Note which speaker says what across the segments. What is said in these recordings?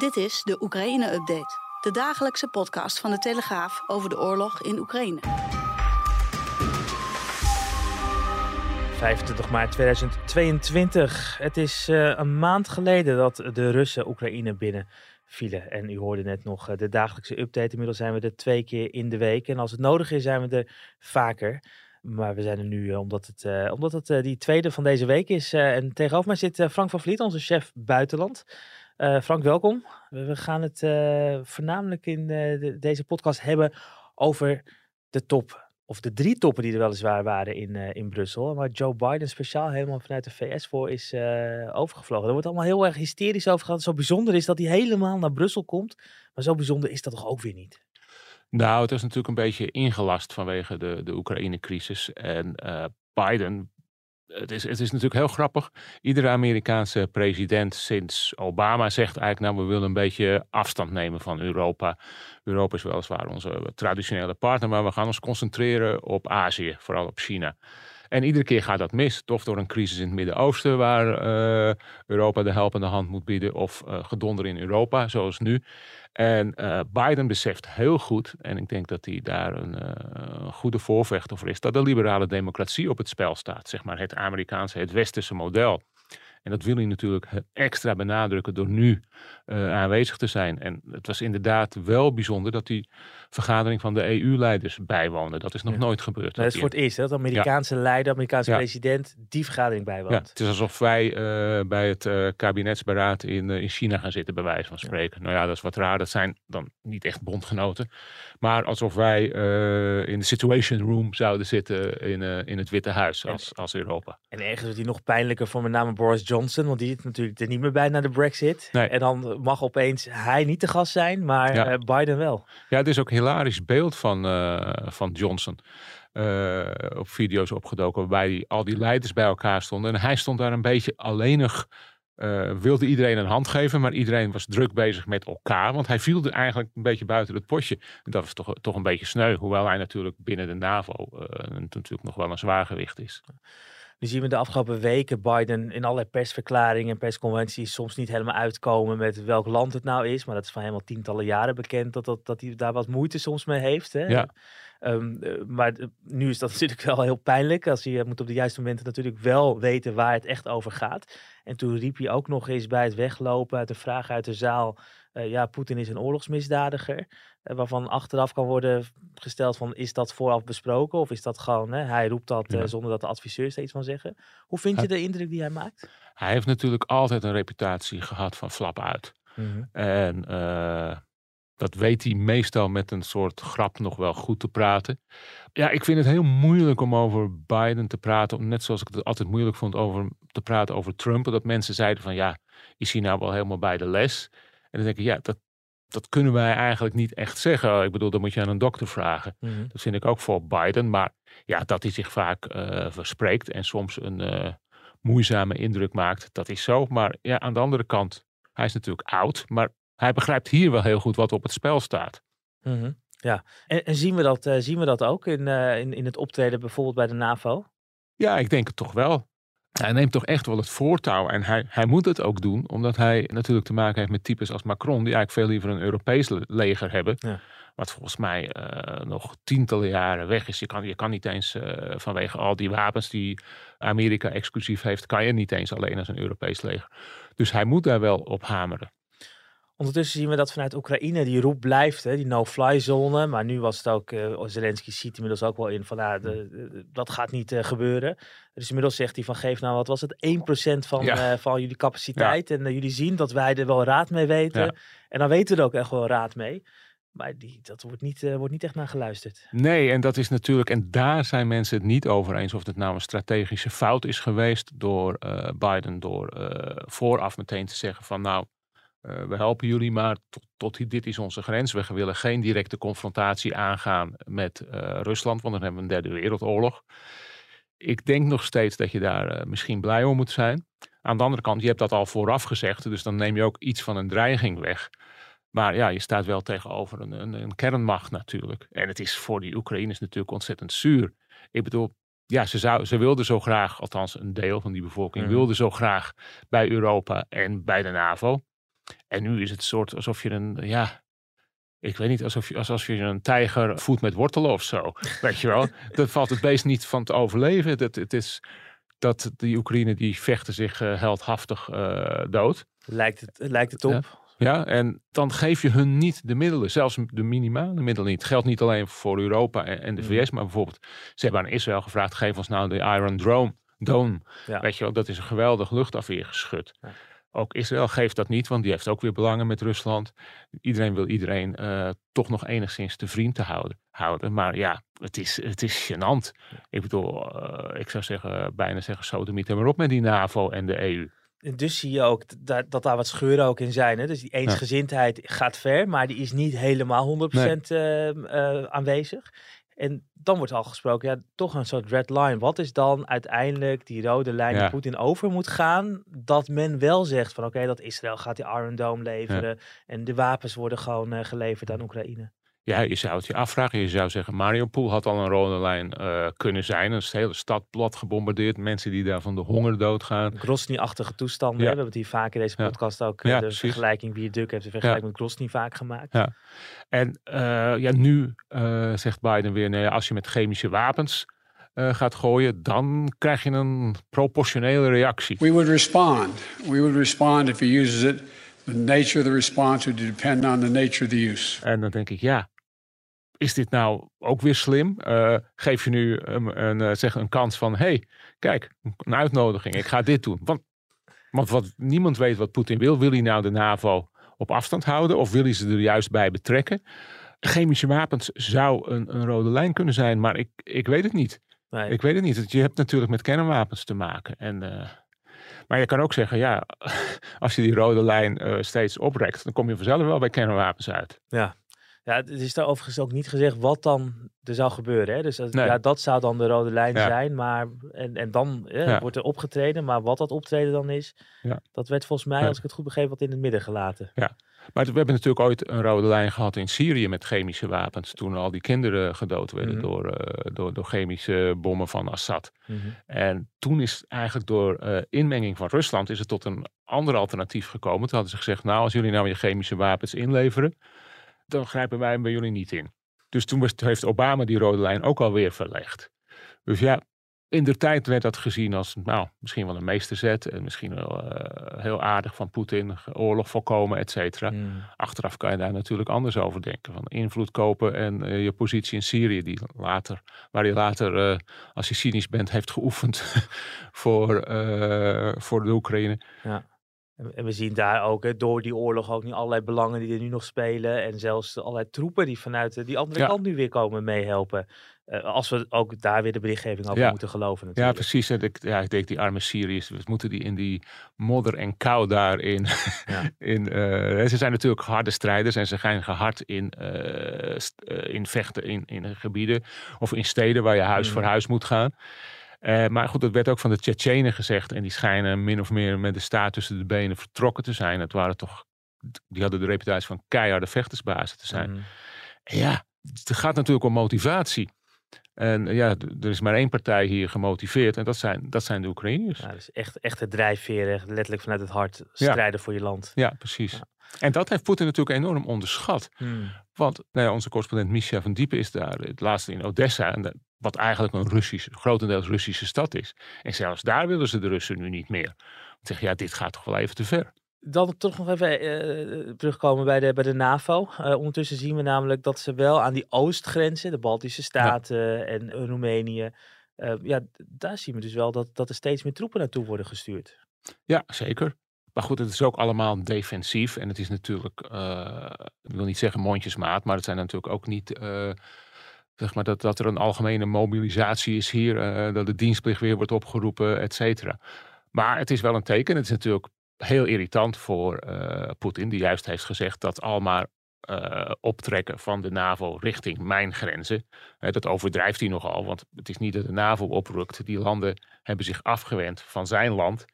Speaker 1: Dit is de Oekraïne-update. De dagelijkse podcast van de Telegraaf over de oorlog in Oekraïne.
Speaker 2: 25 maart 2022. Het is uh, een maand geleden dat de Russen Oekraïne binnenvielen. En u hoorde net nog uh, de dagelijkse update. Inmiddels zijn we er twee keer in de week. En als het nodig is, zijn we er vaker. Maar we zijn er nu uh, omdat het, omdat het die tweede van deze week is. en tegenover mij zit Frank van Vliet, onze chef buitenland. Frank, welkom. We gaan het voornamelijk in de, deze podcast hebben over de top of de drie toppen die er weliswaar waren in, in Brussel. Maar Joe Biden speciaal helemaal vanuit de VS voor is overgevlogen. Er wordt allemaal heel erg hysterisch over gehad. Zo bijzonder is dat hij helemaal naar Brussel komt. Maar zo bijzonder is dat toch ook weer niet?
Speaker 3: Nou, het is natuurlijk een beetje ingelast vanwege de, de Oekraïne-crisis. En Biden het is, het is natuurlijk heel grappig. Iedere Amerikaanse president sinds Obama zegt eigenlijk, nou we willen een beetje afstand nemen van Europa. Europa is weliswaar onze traditionele partner, maar we gaan ons concentreren op Azië, vooral op China. En iedere keer gaat dat mis. Of door een crisis in het Midden-Oosten waar uh, Europa de helpende hand moet bieden. Of uh, gedonder in Europa, zoals nu. En uh, Biden beseft heel goed, en ik denk dat hij daar een goede voorvechter voor is, dat de liberale democratie op het spel staat. Zeg maar het Amerikaanse, het westerse model. En dat wil hij natuurlijk extra benadrukken door nu uh, aanwezig te zijn. En het was inderdaad wel bijzonder dat die vergadering van de EU-leiders bijwoonde. Dat is nog nooit gebeurd.
Speaker 2: dat is voor het eerst hè, dat de Amerikaanse ja. leider, Amerikaanse president, die vergadering bijwoont.
Speaker 3: Het is alsof wij uh, bij het uh, kabinetsberaad in, in China gaan zitten, bij wijze van spreken. Nou ja, dat is wat raar. Dat zijn dan niet echt bondgenoten. Maar alsof wij in de Situation Room zouden zitten in, in het Witte Huis als, als Europa.
Speaker 2: En ergens wordt hij nog pijnlijker voor met name Boris Johnson, want die is natuurlijk er niet meer bij na de Brexit.
Speaker 3: Nee.
Speaker 2: En dan mag opeens hij niet de gast zijn, maar ja. Biden wel.
Speaker 3: Ja, het is ook een hilarisch beeld van, uh, van Johnson. Uh, op video's opgedoken waarbij die, al die leiders bij elkaar stonden. En hij stond daar een beetje alleenig. Uh, wilde iedereen een hand geven, maar iedereen was druk bezig met elkaar. Want hij viel er eigenlijk een beetje buiten het potje. En dat was toch, toch een beetje sneu. Hoewel hij natuurlijk binnen de NAVO natuurlijk nog wel een zwaargewicht is.
Speaker 2: Nu zien we de afgelopen weken Biden in allerlei persverklaringen en persconventies soms niet helemaal uitkomen met welk land het nou is. Maar dat is van helemaal tientallen jaren bekend dat, dat, dat hij daar wat moeite soms mee heeft. Hè?
Speaker 3: Ja.
Speaker 2: Um, maar nu is dat natuurlijk wel heel pijnlijk. Als je moet op de juiste momenten natuurlijk wel weten waar het echt over gaat. En toen riep hij ook nog eens bij het weglopen uit de vraag uit de zaal. Uh, ja, Poetin is een oorlogsmisdadiger. Uh, waarvan achteraf kan worden gesteld van is dat vooraf besproken of is dat gewoon, hè, hij roept dat ja. uh, zonder dat de adviseurs er iets van zeggen. Hoe vind je de indruk die hij maakt?
Speaker 3: Hij heeft natuurlijk altijd een reputatie gehad van flap uit. Mm -hmm. En dat weet hij meestal met een soort grap nog wel goed te praten. Ja, ik vind het heel moeilijk om over Biden te praten. Net zoals ik het altijd moeilijk vond over te praten over Trump. Dat mensen zeiden van ja, is hij nou wel helemaal bij de les? En dan denk ik, ja, dat, dat kunnen wij eigenlijk niet echt zeggen. Ik bedoel, dan moet je aan een dokter vragen. Mm -hmm. Dat vind ik ook voor Biden. Maar ja, dat hij zich vaak uh, verspreekt en soms een uh, moeizame indruk maakt, dat is zo. Maar ja, aan de andere kant, hij is natuurlijk oud. Maar hij begrijpt hier wel heel goed wat op het spel staat.
Speaker 2: Mm -hmm. Ja, en, en, zien, we dat, uh, zien we dat ook in, in, in het optreden bijvoorbeeld bij de NAVO?
Speaker 3: Ja, ik denk het toch wel. Hij neemt toch echt wel het voortouw en hij, hij moet het ook doen, omdat hij natuurlijk te maken heeft met types als Macron, die eigenlijk veel liever een Europees leger hebben. Ja. Wat volgens mij uh, nog tientallen jaren weg is. Je kan, je kan niet eens vanwege al die wapens die Amerika exclusief heeft, kan je niet eens alleen als een Europees leger. Dus hij moet daar wel op hameren.
Speaker 2: Ondertussen zien we dat vanuit Oekraïne die roep blijft, hè, die no-fly zone. Maar nu was het ook, uh, Zelensky ziet inmiddels ook wel in van, nou, de, de, dat gaat niet uh, gebeuren. Dus inmiddels zegt hij van, geef nou, wat was het, 1% van, ja. uh, van jullie capaciteit. Ja. En jullie zien dat wij er wel raad mee weten. Ja. En dan weten we er ook echt wel raad mee. Maar die, dat wordt niet, wordt niet echt naar geluisterd.
Speaker 3: Nee, en dat is natuurlijk, en daar zijn mensen het niet over eens of het nou een strategische fout is geweest door Biden, door vooraf meteen te zeggen van, nou, eh, we helpen jullie, maar tot, tot dit is onze grens. We willen geen directe confrontatie aangaan met eh, Rusland, want dan hebben we een derde wereldoorlog. Ik denk nog steeds dat je daar eh, misschien blij om moet zijn. Aan de andere kant, je hebt dat al vooraf gezegd, dus dan neem je ook iets van een dreiging weg. Maar ja, je staat wel tegenover een, een, een kernmacht natuurlijk. En het is voor die Oekraïners natuurlijk ontzettend zuur. Ik bedoel, ja, ze, zou, ze wilden zo graag, althans een deel van die bevolking,
Speaker 2: Mhm.
Speaker 3: wilde zo graag bij Europa en bij de NAVO. En nu is het soort alsof je een, ja, ik weet niet, alsof je, alsof je een tijger voedt met wortelen of zo. Weet je wel, dat valt het beest niet van te overleven. Dat, het is dat die Oekraïne die vechten zich eh, heldhaftig eh, dood.
Speaker 2: Lijkt het, lijkt het op.
Speaker 3: Ja, en dan geef je hun niet de middelen, zelfs de minimale middelen niet. Het geldt niet alleen voor Europa en, en de
Speaker 2: Mhm.
Speaker 3: VS, maar bijvoorbeeld, ze hebben aan Israël gevraagd, geef ons nou de Iron Dome. Dome.
Speaker 2: Ja.
Speaker 3: Weet je wel, dat is een geweldig luchtafweergeschut.
Speaker 2: Ja.
Speaker 3: Ook Israël geeft dat niet, want die heeft ook weer belangen met Rusland. Iedereen wil iedereen eh, toch nog enigszins te vriend te houden. houden. Maar ja, het is, het is gênant. Ik bedoel, eh, ik zou zeggen, bijna zeggen, sodemiet er maar op met die NAVO en de EU.
Speaker 2: En dus zie je ook dat, dat daar wat scheuren ook in zijn. Hè? Dus die eensgezindheid gaat ver, maar die is niet helemaal 100% eh, eh, aanwezig. En dan wordt al gesproken, ja, toch een soort red line. Wat is dan uiteindelijk die rode lijn die
Speaker 3: Ja.
Speaker 2: Poetin over moet gaan? Dat men wel zegt van oké, dat Israël gaat die Iron Dome leveren. En de wapens worden gewoon eh, geleverd aan Oekraïne.
Speaker 3: Ja, je zou het je afvragen. Je zou zeggen, Mariupol had al een rode lijn eh, kunnen zijn. Een hele stad plat gebombardeerd. Mensen die daar van de honger doodgaan.
Speaker 2: Grozny-achtige toestanden.
Speaker 3: Ja.
Speaker 2: We hebben het hier vaak in deze
Speaker 3: Ja.
Speaker 2: podcast ook eh,
Speaker 3: Ja,
Speaker 2: de
Speaker 3: precies.
Speaker 2: vergelijking wie het duk heeft. De vergelijking met Grozny vaak gemaakt.
Speaker 3: Ja. En eh, ja, nu eh, zegt Biden weer, nee, als je met chemische wapens eh, gaat gooien, dan krijg je een proportionele reactie.
Speaker 4: We would respond. We would respond if he uses it. The nature of the response would depend on the nature of the use.
Speaker 3: En dan denk ik, ja, is dit nou ook weer slim? Eh, geef je nu een, een, eh, zeg een kans van, hey, kijk, een uitnodiging, ik ga dit doen. Want, want wat, niemand weet wat Poetin wil. Wil hij nou de NAVO op afstand houden of wil hij ze er juist bij betrekken? Chemische wapens zou een, een rode lijn kunnen zijn, maar ik, ik weet het niet.
Speaker 2: Nee.
Speaker 3: Ik weet het niet. Je hebt natuurlijk met kernwapens te maken. En, eh, maar je kan ook zeggen, ja, als je die rode lijn eh, steeds oprekt, dan kom je vanzelf wel bij kernwapens uit.
Speaker 2: Ja. Ja, het is daar overigens ook niet gezegd wat dan er zou gebeuren. Hè? Dus dat,
Speaker 3: Nee.
Speaker 2: ja, dat zou dan de rode lijn
Speaker 3: Ja.
Speaker 2: zijn. Maar, en, en dan
Speaker 3: Ja.
Speaker 2: wordt er opgetreden. Maar wat dat optreden dan is,
Speaker 3: Ja.
Speaker 2: dat werd volgens mij,
Speaker 3: Ja.
Speaker 2: als ik het goed begreep, wat in het midden gelaten.
Speaker 3: Maar we hebben natuurlijk ooit een rode lijn gehad in Syrië met chemische wapens. Toen al die kinderen gedood werden
Speaker 2: Mhm.
Speaker 3: door, eh, door, door chemische bommen van Assad.
Speaker 2: Mhm.
Speaker 3: En toen is eigenlijk door eh, inmenging van Rusland is het tot een ander alternatief gekomen. Toen hadden ze gezegd, nou als jullie nou je chemische wapens inleveren, dan grijpen wij bij jullie niet in. Dus toen heeft Obama die rode lijn ook alweer verlegd. Dus ja, in de tijd werd dat gezien als nou, misschien wel een meesterzet. En misschien wel eh, heel aardig van Poetin, oorlog voorkomen, et cetera. Achteraf kan je daar natuurlijk anders over denken. Van invloed kopen en eh, je positie in Syrië, die later, waar je later, eh, als je cynisch bent, heeft geoefend voor, voor de Oekraïne.
Speaker 2: En en we zien daar ook hè, door die oorlog ook nu allerlei belangen die er nu nog spelen. En zelfs allerlei troepen die vanuit de- die andere
Speaker 3: Ja.
Speaker 2: kant nu weer komen meehelpen. Eh, als we ook daar weer de berichtgeving over
Speaker 3: Ja.
Speaker 2: moeten geloven
Speaker 3: Ja,
Speaker 2: natuurlijk.
Speaker 3: precies. En ik, ja, ik denk die arme Syriërs, we moeten die in die modder en kou daarin.
Speaker 2: Ja.
Speaker 3: in, eh, ze zijn natuurlijk harde strijders en ze zijn gehard in, eh, eh, in vechten in, in gebieden of in steden waar je huis voor huis moet gaan. Eh, maar goed, dat werd ook van de Tsjetsjenen gezegd. En die schijnen min of meer met de staart tussen de benen vertrokken te zijn. Het waren toch, die hadden de reputatie van keiharde vechtersbazen te zijn.
Speaker 2: Mhm.
Speaker 3: Ja, het gaat natuurlijk om motivatie. En ja, er is maar één partij hier gemotiveerd. En dat zijn, dat zijn de Oekraïners.
Speaker 2: Ja, dus echt, echt de drijfveer, echt letterlijk vanuit het hart strijden voor je land.
Speaker 3: Ja, precies.
Speaker 2: Ja.
Speaker 3: En dat heeft Poetin natuurlijk enorm onderschat.
Speaker 2: Hmm.
Speaker 3: Want nou ja, onze correspondent Misha van Diepen is daar het laatste in Odessa. En wat eigenlijk een Russisch, grotendeels Russische stad is. En zelfs daar willen ze de Russen nu niet meer. Ik zeg, ja, dit gaat toch wel even te ver.
Speaker 2: Dan toch nog even eh, terugkomen bij de, bij de NAVO. Eh, ondertussen zien we namelijk dat ze wel aan die oostgrenzen, de Baltische Staten en eh, Roemenië, ja, daar zien we dus wel dat, dat er steeds meer troepen naartoe worden gestuurd.
Speaker 3: Ja, zeker. Maar goed, het is ook allemaal defensief. En het is natuurlijk, ik wil niet zeggen mondjesmaat, maar het zijn natuurlijk ook niet, zeg maar, dat, dat er een algemene mobilisatie is hier, eh, dat de dienstplicht weer wordt opgeroepen, et cetera. Maar het is wel een teken. Het is natuurlijk heel irritant voor uh, Poetin, die juist heeft gezegd dat al maar uh, optrekken van de NAVO richting mijn grenzen. dat overdrijft hij nogal, want het is niet dat de NAVO oprukt. Die landen hebben zich afgewend van zijn land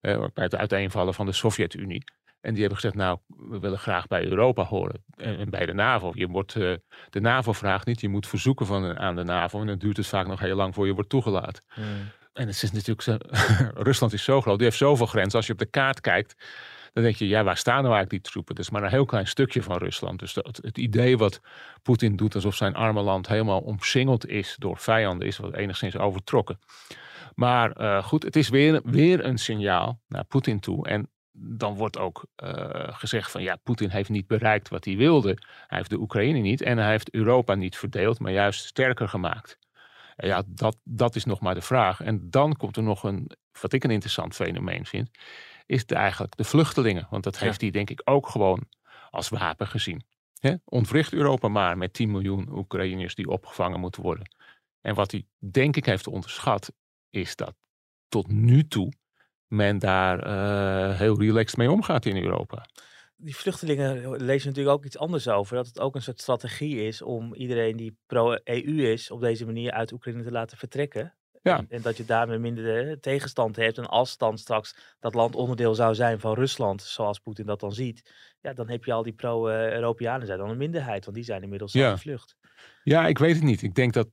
Speaker 3: bij het uiteenvallen van de Sovjet-Unie. En die hebben gezegd, nou, we willen graag bij Europa horen en, bij de NAVO. Je wordt, uh, de NAVO vraagt niet, je moet verzoeken van, aan de NAVO. En dan duurt het vaak nog heel lang voor je wordt toegelaten. Hmm. En het is natuurlijk, zo, Rusland is zo groot, die heeft zoveel grenzen. Als je op de kaart kijkt, dan denk je, ja, waar staan nou eigenlijk die troepen? Dat is maar een heel klein stukje van Rusland. Dus het, het idee wat Poetin doet alsof zijn arme land helemaal omsingeld is door vijanden, is wat enigszins overtrokken. Maar uh, goed, het is weer, weer een signaal naar Poetin toe. En dan wordt ook uh, gezegd van ja, Poetin heeft niet bereikt wat hij wilde. Hij heeft de Oekraïne niet en hij heeft Europa niet verdeeld, maar juist sterker gemaakt. En ja, dat, dat is nog maar de vraag. En dan komt er nog een, wat ik een interessant fenomeen vind, is de, eigenlijk de vluchtelingen. Want dat heeft hij denk ik ook gewoon als wapen gezien. He? Ontwricht Europa maar met 10 miljoen Oekraïners die opgevangen moeten worden. En wat hij denk ik heeft onderschat, is dat tot nu toe men daar uh, heel relaxed mee omgaat in Europa.
Speaker 2: Die vluchtelingen lezen natuurlijk ook iets anders over. Dat het ook een soort strategie is om iedereen die pro-EU is op deze manier uit Oekraïne te laten vertrekken. Ja. En, en, dat je daarmee minder tegenstand hebt. En als dan straks dat land onderdeel zou zijn van Rusland, zoals Poetin dat dan ziet, ja, dan heb je al die pro-Europeanen zijn dan een minderheid, want die zijn inmiddels al gevlucht.
Speaker 3: Ja, ik weet het niet. Ik denk dat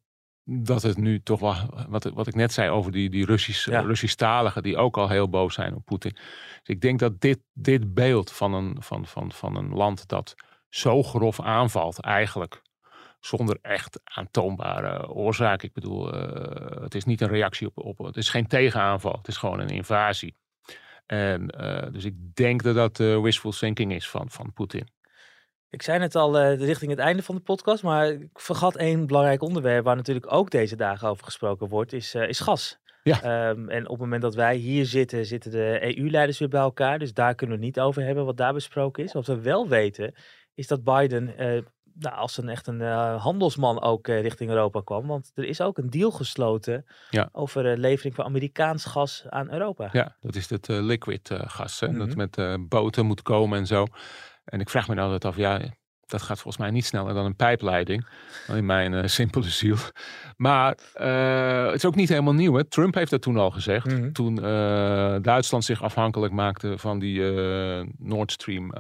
Speaker 3: dat het nu toch wel, wat, wat ik net zei over die, die Russisch, ja. Russisch-taligen die ook al heel boos zijn op Poetin. Dus ik denk dat dit, dit beeld van een, van, van, van een land dat zo grof aanvalt, eigenlijk zonder echt aantoonbare oorzaak. Ik bedoel, uh, het is niet een reactie op, op, het is geen tegenaanval, het is gewoon een invasie. En uh, dus ik denk dat dat uh, wishful thinking is van, van Poetin.
Speaker 2: Ik zei het al uh, richting het einde van de podcast, maar ik vergat één belangrijk onderwerp waar natuurlijk ook deze dagen over gesproken wordt, is, uh, is gas. Ja. Um, en op het moment dat wij hier zitten, zitten de EU-leiders weer bij elkaar. Dus daar kunnen we het niet over hebben wat daar besproken is. Wat we wel weten, is dat Biden uh, nou, als een echt een handelsman ook richting Europa kwam. Want er is ook een deal gesloten ja. over levering van Amerikaans gas aan Europa.
Speaker 3: Ja, dat is het liquid gas. Hè? Dat mhm. met boten moet komen en zo. En ik vraag me nou altijd af, ja, dat gaat volgens mij niet sneller dan een pijpleiding. In mijn uh, simpele ziel. Maar uh, het is ook niet helemaal nieuw. Hè? Trump heeft dat toen al gezegd. Mhm. Toen uh, Duitsland zich afhankelijk maakte van die Nord Stream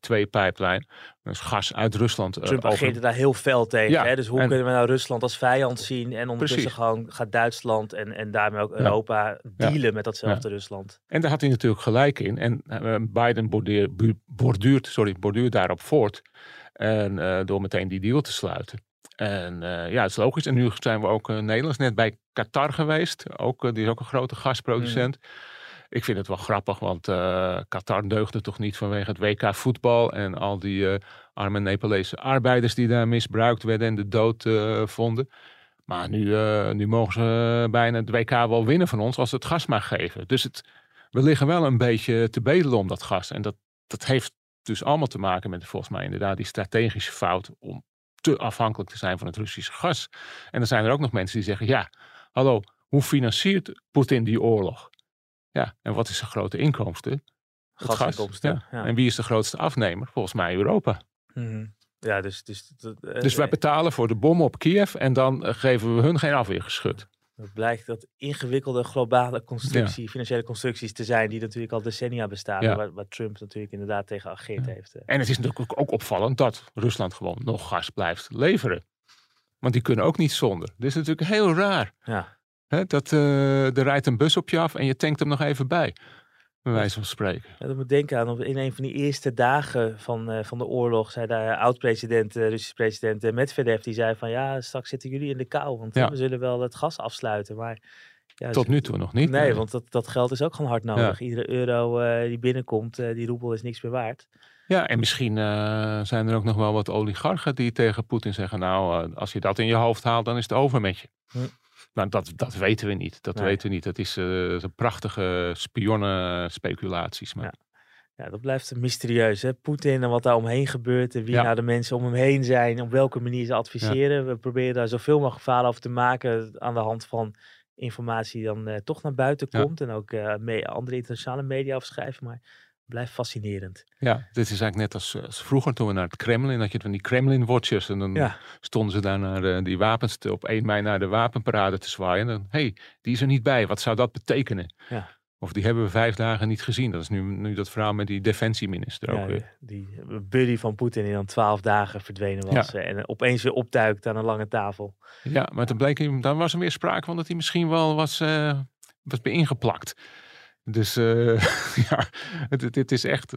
Speaker 3: 2 pijplijn. Dus gas uit Rusland.
Speaker 2: Trump ageerde daar heel fel tegen. Ja, hè? Dus hoe kunnen we nou Rusland als vijand zien? En ondertussen gewoon gaat Duitsland en, en daarmee ook Europa dealen met datzelfde Rusland.
Speaker 3: En daar had hij natuurlijk gelijk in. En Biden borduurt, sorry, borduurt daarop voort. En uh, door meteen die deal te sluiten. En uh, ja, het is logisch. En nu zijn we ook Nederlands net bij Qatar geweest. Ook, die is ook een grote gasproducent. Mm. Ik vind het wel grappig, want Qatar deugde toch niet vanwege het WK voetbal. En al die arme Nepalese arbeiders die daar misbruikt werden en de dood vonden. Maar nu, nu mogen ze bijna het WK wel winnen van ons als ze het gas maar geven. Dus het, we liggen wel een beetje te bedelen om dat gas. En dat, dat heeft dus allemaal te maken met volgens mij inderdaad die strategische fout om te afhankelijk te zijn van het Russische gas. En dan zijn er ook nog mensen die zeggen, ja, hallo, hoe financiert Poetin die oorlog? Ja, en wat is de grote inkomsten?
Speaker 2: Gasinkomsten.
Speaker 3: Gas, ja. En wie is de grootste afnemer? Volgens mij Europa.
Speaker 2: Mm Ja, dus, dus,
Speaker 3: dus wij betalen voor de bom op Kiev en dan eh, geven we hun geen afweergeschut.
Speaker 2: Het blijkt dat ingewikkelde globale constructie, financiële constructies te zijn, die natuurlijk al decennia bestaan. Waar, waar, Trump natuurlijk inderdaad tegen ageerd heeft.
Speaker 3: Eh. En het is natuurlijk ook opvallend dat Rusland gewoon nog gas blijft leveren. Want die kunnen ook niet zonder. Dit is natuurlijk heel raar. Ja. Dat, uh, er rijdt een bus op je af en je tankt hem nog even bij bij wijze van spreken.
Speaker 2: Ja, dat moet denken aan, in een van die eerste dagen van, uh, van de oorlog, zei de oud-president, uh, Russische president Medvedev, die zei van ja, straks zitten jullie in de kou, want we zullen wel het gas afsluiten. Maar,
Speaker 3: ja, Tot nu toe nog niet.
Speaker 2: Nee, want dat, dat geld is ook gewoon hard nodig. Iedere euro die binnenkomt, die roebel is niks meer waard.
Speaker 3: Ja, en misschien zijn er ook nog wel wat oligarchen die tegen Poetin zeggen, nou, als je dat in je hoofd haalt, dan is het over met je. Hm. Nou, dat, dat weten we niet. Dat weten we niet. Dat is, uh, prachtige spionnenspeculaties. Maar...
Speaker 2: Ja. ja, dat blijft mysterieus. Hè? Poetin en wat daar omheen gebeurt. En wie nou de mensen om hem heen zijn. Op welke manier ze adviseren. We proberen daar zoveel mogelijk verhalen over te maken. Aan de hand van informatie dan uh, toch naar buiten komt. En ook uh, mee, andere internationale media afschrijven. Maar blijft fascinerend.
Speaker 3: Ja, dit is eigenlijk net als, als, vroeger toen we naar het Kremlin, dat je van die Kremlin-watchers en dan stonden ze daar naar uh, die wapens te, op 1 mei naar de wapenparade te zwaaien. En hé, hey, die is er niet bij. Wat zou dat betekenen? Ja. Of die hebben we vijf dagen niet gezien. Dat is nu, nu dat verhaal met die defensieminister ook weer.
Speaker 2: Die, buddy van Poetin die dan twaalf dagen verdwenen was. Ja. En opeens weer opduikt aan een lange tafel.
Speaker 3: Ja, maar toen bleek dan was er meer sprake van dat hij misschien wel was, uh, was ingeplakt. Dus uh, ja, het, het, is echt,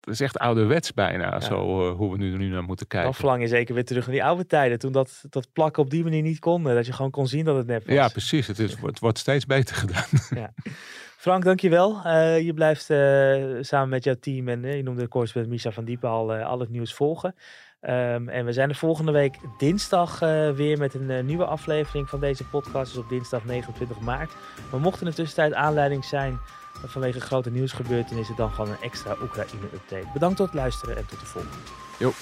Speaker 3: het is echt ouderwets bijna, zo uh, hoe we nu, nu naar moeten kijken.
Speaker 2: Dan verlang je zeker weer terug naar die oude tijden, toen dat, dat plakken op die manier niet kon. Dat je gewoon kon zien dat het nep was.
Speaker 3: Ja, precies. Het, is, het wordt steeds beter gedaan. Ja.
Speaker 2: Frank, dankjewel. Uh, je blijft uh, samen met jouw team en uh, je noemde de correspondent Misha van Diepen al, al het nieuws volgen. Um, en we zijn er volgende week dinsdag weer met een nieuwe aflevering van deze podcast. Dus op dinsdag 29 maart. Maar mocht er in de tussentijd aanleiding zijn vanwege grote nieuwsgebeurtenissen, dan gewoon een extra Oekraïne-update. Bedankt voor het luisteren en tot de volgende.
Speaker 3: Jo.